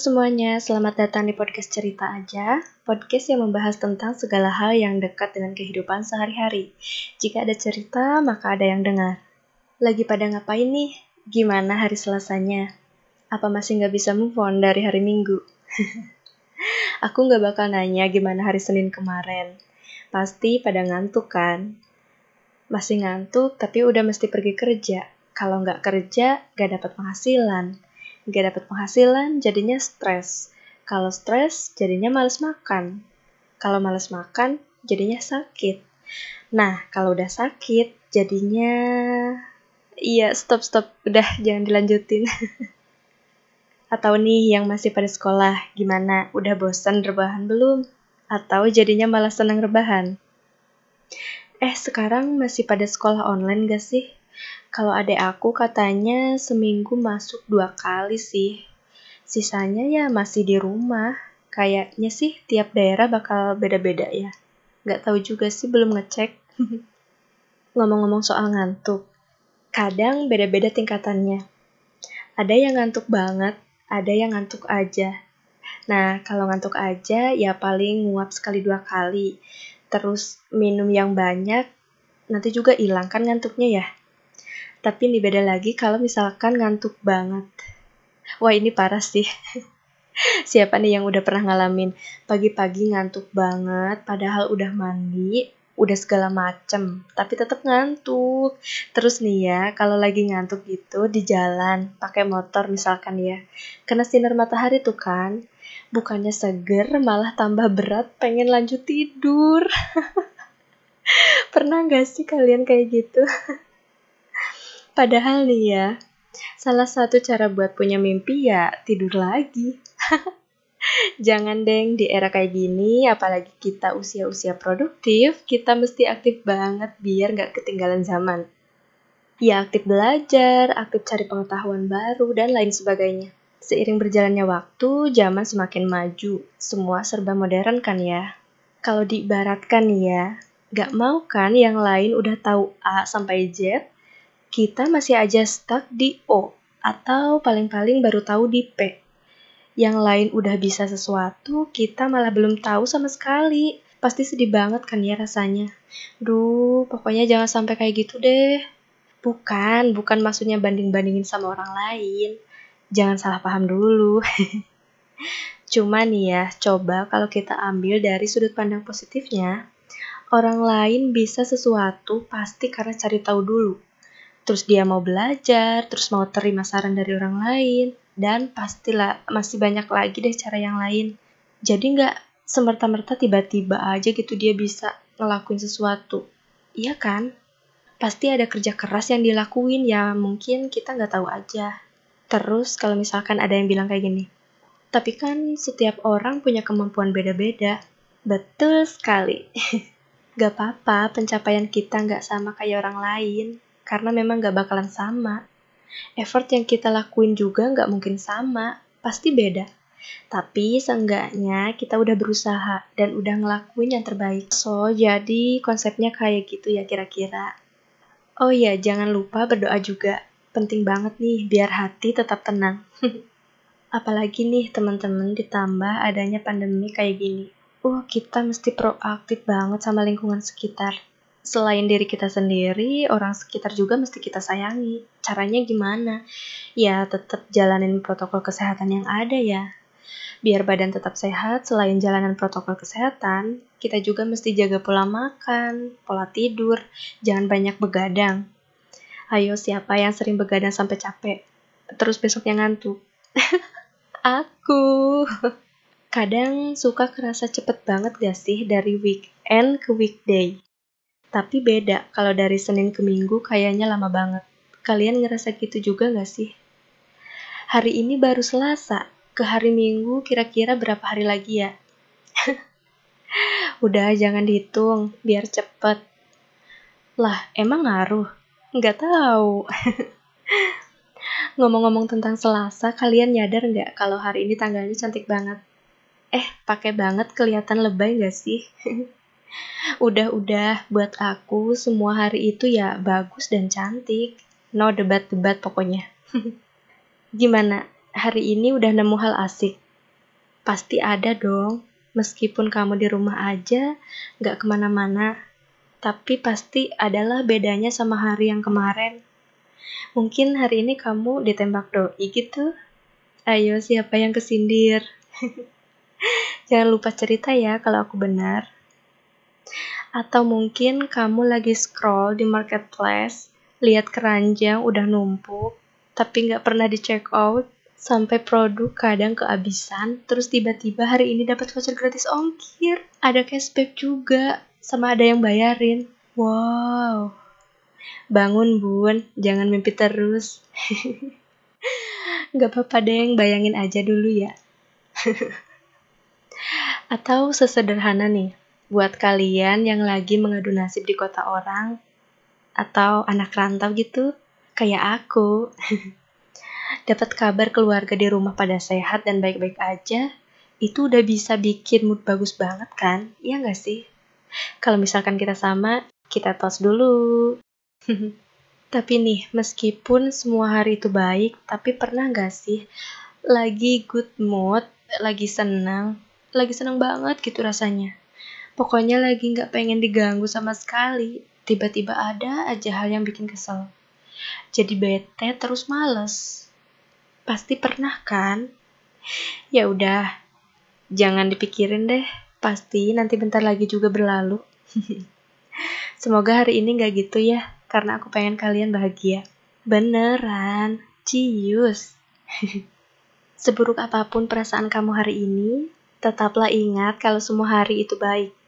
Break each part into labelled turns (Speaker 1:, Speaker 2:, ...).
Speaker 1: semuanya, selamat datang di podcast Cerita Aja, podcast yang membahas tentang segala hal yang dekat dengan kehidupan sehari-hari. Jika ada cerita, maka ada yang dengar. Lagi pada ngapain nih? Gimana hari selasanya? Apa masih nggak bisa move on dari hari Minggu? Aku nggak bakal nanya gimana hari Senin kemarin. Pasti pada ngantuk kan? Masih ngantuk, tapi udah mesti pergi kerja. Kalau nggak kerja, nggak dapat penghasilan Gak dapat penghasilan, jadinya stres. Kalau stres, jadinya males makan. Kalau males makan, jadinya sakit. Nah, kalau udah sakit, jadinya... Iya, stop, stop. Udah, jangan dilanjutin. Atau nih yang masih pada sekolah, gimana? Udah bosan rebahan belum? Atau jadinya malah senang rebahan? Eh, sekarang masih pada sekolah online gak sih? Kalau adek aku katanya seminggu masuk dua kali sih. Sisanya ya masih di rumah. Kayaknya sih tiap daerah bakal beda-beda ya. Gak tahu juga sih belum ngecek. Ngomong-ngomong soal ngantuk. Kadang beda-beda tingkatannya. Ada yang ngantuk banget, ada yang ngantuk aja. Nah, kalau ngantuk aja ya paling nguap sekali dua kali. Terus minum yang banyak, nanti juga hilang kan ngantuknya ya. Tapi ini beda lagi kalau misalkan ngantuk banget. Wah ini parah sih. Siapa nih yang udah pernah ngalamin pagi-pagi ngantuk banget padahal udah mandi, udah segala macem, tapi tetap ngantuk. Terus nih ya, kalau lagi ngantuk gitu di jalan, pakai motor misalkan ya, kena sinar matahari tuh kan, bukannya seger malah tambah berat pengen lanjut tidur. Pernah gak sih kalian kayak gitu? Padahal nih ya, salah satu cara buat punya mimpi ya tidur lagi. Jangan deng di era kayak gini, apalagi kita usia-usia produktif, kita mesti aktif banget biar nggak ketinggalan zaman. Ya aktif belajar, aktif cari pengetahuan baru, dan lain sebagainya. Seiring berjalannya waktu, zaman semakin maju, semua serba modern kan ya. Kalau diibaratkan ya, gak mau kan yang lain udah tahu A sampai Z, kita masih aja stuck di O atau paling-paling baru tahu di P. Yang lain udah bisa sesuatu, kita malah belum tahu sama sekali. Pasti sedih banget kan ya rasanya. Duh, pokoknya jangan sampai kayak gitu deh. Bukan, bukan maksudnya banding-bandingin sama orang lain. Jangan salah paham dulu. Cuma nih ya, coba kalau kita ambil dari sudut pandang positifnya, orang lain bisa sesuatu pasti karena cari tahu dulu terus dia mau belajar, terus mau terima saran dari orang lain, dan pastilah masih banyak lagi deh cara yang lain. Jadi nggak semerta-merta tiba-tiba aja gitu dia bisa ngelakuin sesuatu. Iya kan? Pasti ada kerja keras yang dilakuin ya mungkin kita nggak tahu aja. Terus kalau misalkan ada yang bilang kayak gini, tapi kan setiap orang punya kemampuan beda-beda. Betul sekali. gak apa-apa pencapaian kita nggak sama kayak orang lain karena memang gak bakalan sama. Effort yang kita lakuin juga gak mungkin sama, pasti beda. Tapi seenggaknya kita udah berusaha dan udah ngelakuin yang terbaik. So, jadi konsepnya kayak gitu ya kira-kira. Oh iya, jangan lupa berdoa juga. Penting banget nih biar hati tetap tenang. Apalagi nih teman-teman ditambah adanya pandemi kayak gini. Uh, kita mesti proaktif banget sama lingkungan sekitar selain diri kita sendiri, orang sekitar juga mesti kita sayangi. Caranya gimana? Ya, tetap jalanin protokol kesehatan yang ada ya. Biar badan tetap sehat, selain jalanan protokol kesehatan, kita juga mesti jaga pola makan, pola tidur, jangan banyak begadang. Ayo, siapa yang sering begadang sampai capek? Terus besoknya ngantuk. Aku. Kadang suka kerasa cepet banget gak sih dari weekend ke weekday? Tapi beda, kalau dari Senin ke Minggu kayaknya lama banget. Kalian ngerasa gitu juga gak sih? Hari ini baru Selasa, ke hari Minggu kira-kira berapa hari lagi ya? Udah jangan dihitung, biar cepet. Lah, emang ngaruh? Nggak tahu. Ngomong-ngomong tentang Selasa, kalian nyadar nggak kalau hari ini tanggalnya cantik banget? Eh, pakai banget kelihatan lebay gak sih? Udah-udah, buat aku semua hari itu ya bagus dan cantik. No debat-debat pokoknya. Gimana? Hari ini udah nemu hal asik? Pasti ada dong. Meskipun kamu di rumah aja, gak ke mana-mana. Tapi pasti adalah bedanya sama hari yang kemarin. Mungkin hari ini kamu ditembak doi gitu. Ayo siapa yang kesindir? Jangan lupa cerita ya kalau aku benar. Atau mungkin kamu lagi scroll di marketplace, lihat keranjang udah numpuk, tapi nggak pernah di check out, sampai produk kadang kehabisan, terus tiba-tiba hari ini dapat voucher gratis ongkir, ada cashback juga, sama ada yang bayarin. Wow. Bangun bun, jangan mimpi terus. Gak apa-apa deh, bayangin aja dulu ya. Atau sesederhana nih, buat kalian yang lagi mengadu nasib di kota orang, atau anak rantau gitu, kayak aku. Dapat kabar keluarga di rumah pada sehat dan baik-baik aja, itu udah bisa bikin mood bagus banget kan? Iya nggak sih? Kalau misalkan kita sama, kita tos dulu. tapi nih, meskipun semua hari itu baik, tapi pernah nggak sih lagi good mood, lagi senang, lagi seneng banget gitu rasanya. Pokoknya lagi nggak pengen diganggu sama sekali. Tiba-tiba ada aja hal yang bikin kesel. Jadi bete terus males. Pasti pernah kan? Ya udah, jangan dipikirin deh. Pasti nanti bentar lagi juga berlalu. Semoga hari ini nggak gitu ya, karena aku pengen kalian bahagia. Beneran, cius. Seburuk apa pun perasaan kamu hari ini, Tetaplah ingat kalau semua hari itu baik.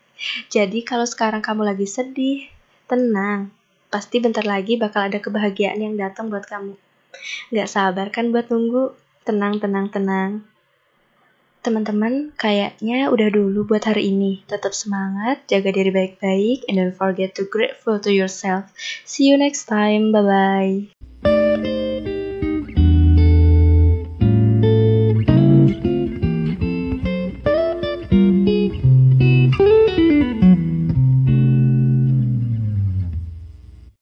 Speaker 1: Jadi kalau sekarang kamu lagi sedih, tenang. Pasti bentar lagi bakal ada kebahagiaan yang datang buat kamu. Gak sabar kan buat nunggu? Tenang, tenang, tenang. Teman-teman, kayaknya udah dulu buat hari ini. Tetap semangat, jaga diri baik-baik, and don't forget to grateful to yourself. See you next time. Bye-bye.